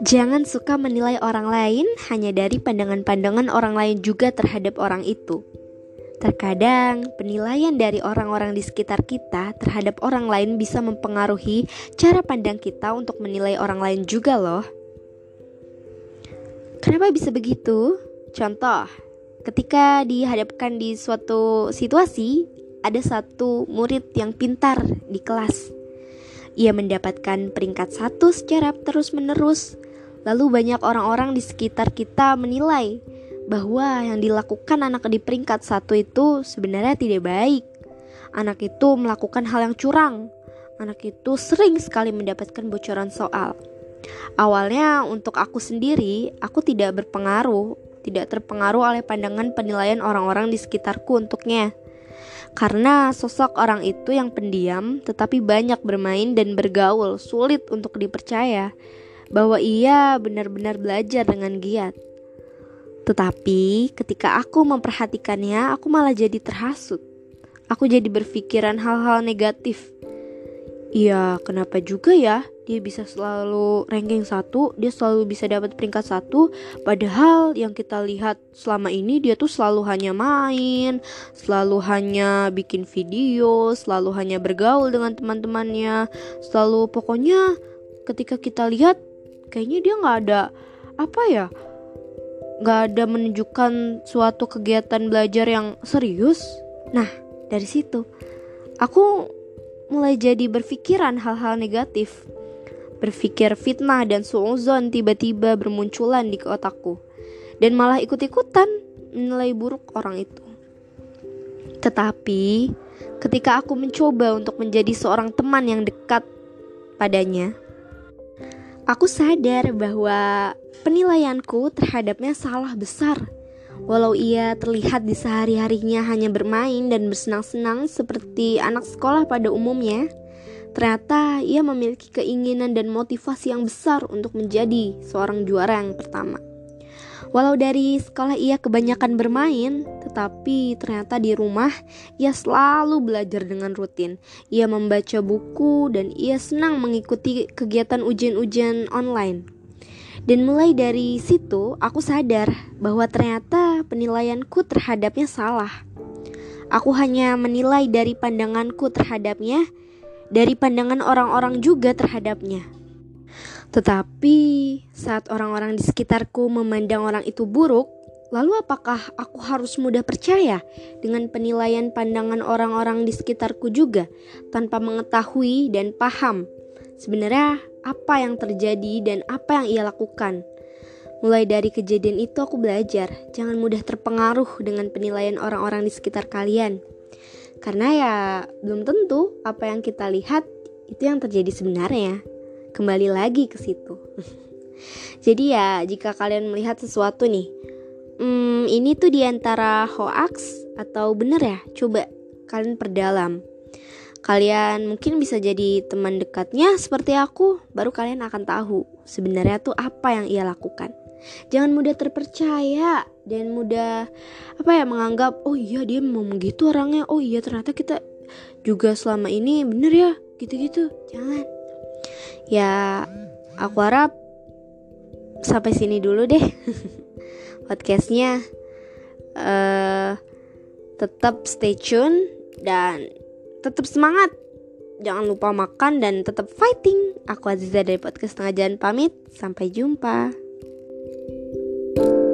Jangan suka menilai orang lain hanya dari pandangan-pandangan orang lain juga terhadap orang itu. Terkadang, penilaian dari orang-orang di sekitar kita terhadap orang lain bisa mempengaruhi cara pandang kita untuk menilai orang lain juga, loh. Kenapa bisa begitu? Contoh, ketika dihadapkan di suatu situasi, ada satu murid yang pintar di kelas. Ia mendapatkan peringkat satu secara terus-menerus Lalu banyak orang-orang di sekitar kita menilai bahwa yang dilakukan anak di peringkat satu itu sebenarnya tidak baik. Anak itu melakukan hal yang curang. Anak itu sering sekali mendapatkan bocoran soal. Awalnya untuk aku sendiri, aku tidak berpengaruh, tidak terpengaruh oleh pandangan penilaian orang-orang di sekitarku untuknya. Karena sosok orang itu yang pendiam tetapi banyak bermain dan bergaul, sulit untuk dipercaya bahwa ia benar-benar belajar dengan giat. Tetapi ketika aku memperhatikannya, aku malah jadi terhasut. Aku jadi berpikiran hal-hal negatif. Iya, kenapa juga ya dia bisa selalu ranking satu, dia selalu bisa dapat peringkat satu, padahal yang kita lihat selama ini dia tuh selalu hanya main, selalu hanya bikin video, selalu hanya bergaul dengan teman-temannya, selalu pokoknya ketika kita lihat kayaknya dia nggak ada apa ya nggak ada menunjukkan suatu kegiatan belajar yang serius. Nah dari situ aku mulai jadi berpikiran hal-hal negatif berpikir fitnah dan suuzon tiba-tiba bermunculan di otakku dan malah ikut-ikutan menilai buruk orang itu tetapi ketika aku mencoba untuk menjadi seorang teman yang dekat padanya Aku sadar bahwa penilaianku terhadapnya salah besar. Walau ia terlihat di sehari-harinya hanya bermain dan bersenang-senang seperti anak sekolah pada umumnya, ternyata ia memiliki keinginan dan motivasi yang besar untuk menjadi seorang juara yang pertama. Walau dari sekolah ia kebanyakan bermain, tetapi ternyata di rumah ia selalu belajar dengan rutin. Ia membaca buku dan ia senang mengikuti kegiatan ujian-ujian online. Dan mulai dari situ aku sadar bahwa ternyata penilaianku terhadapnya salah. Aku hanya menilai dari pandanganku terhadapnya, dari pandangan orang-orang juga terhadapnya. Tetapi saat orang-orang di sekitarku memandang orang itu buruk, lalu apakah aku harus mudah percaya dengan penilaian pandangan orang-orang di sekitarku juga tanpa mengetahui dan paham sebenarnya apa yang terjadi dan apa yang ia lakukan? Mulai dari kejadian itu aku belajar, jangan mudah terpengaruh dengan penilaian orang-orang di sekitar kalian. Karena ya belum tentu apa yang kita lihat itu yang terjadi sebenarnya kembali lagi ke situ. Jadi ya, jika kalian melihat sesuatu nih, hmm, ini tuh di antara hoax atau bener ya? Coba kalian perdalam. Kalian mungkin bisa jadi teman dekatnya seperti aku, baru kalian akan tahu sebenarnya tuh apa yang ia lakukan. Jangan mudah terpercaya dan mudah apa ya menganggap oh iya dia mau begitu orangnya, oh iya ternyata kita juga selama ini bener ya gitu-gitu. Jangan. Ya aku harap sampai sini dulu deh podcastnya. Uh, tetap stay tune dan tetap semangat. Jangan lupa makan dan tetap fighting. Aku Aziza dari podcast tengah jalan pamit. Sampai jumpa Thank you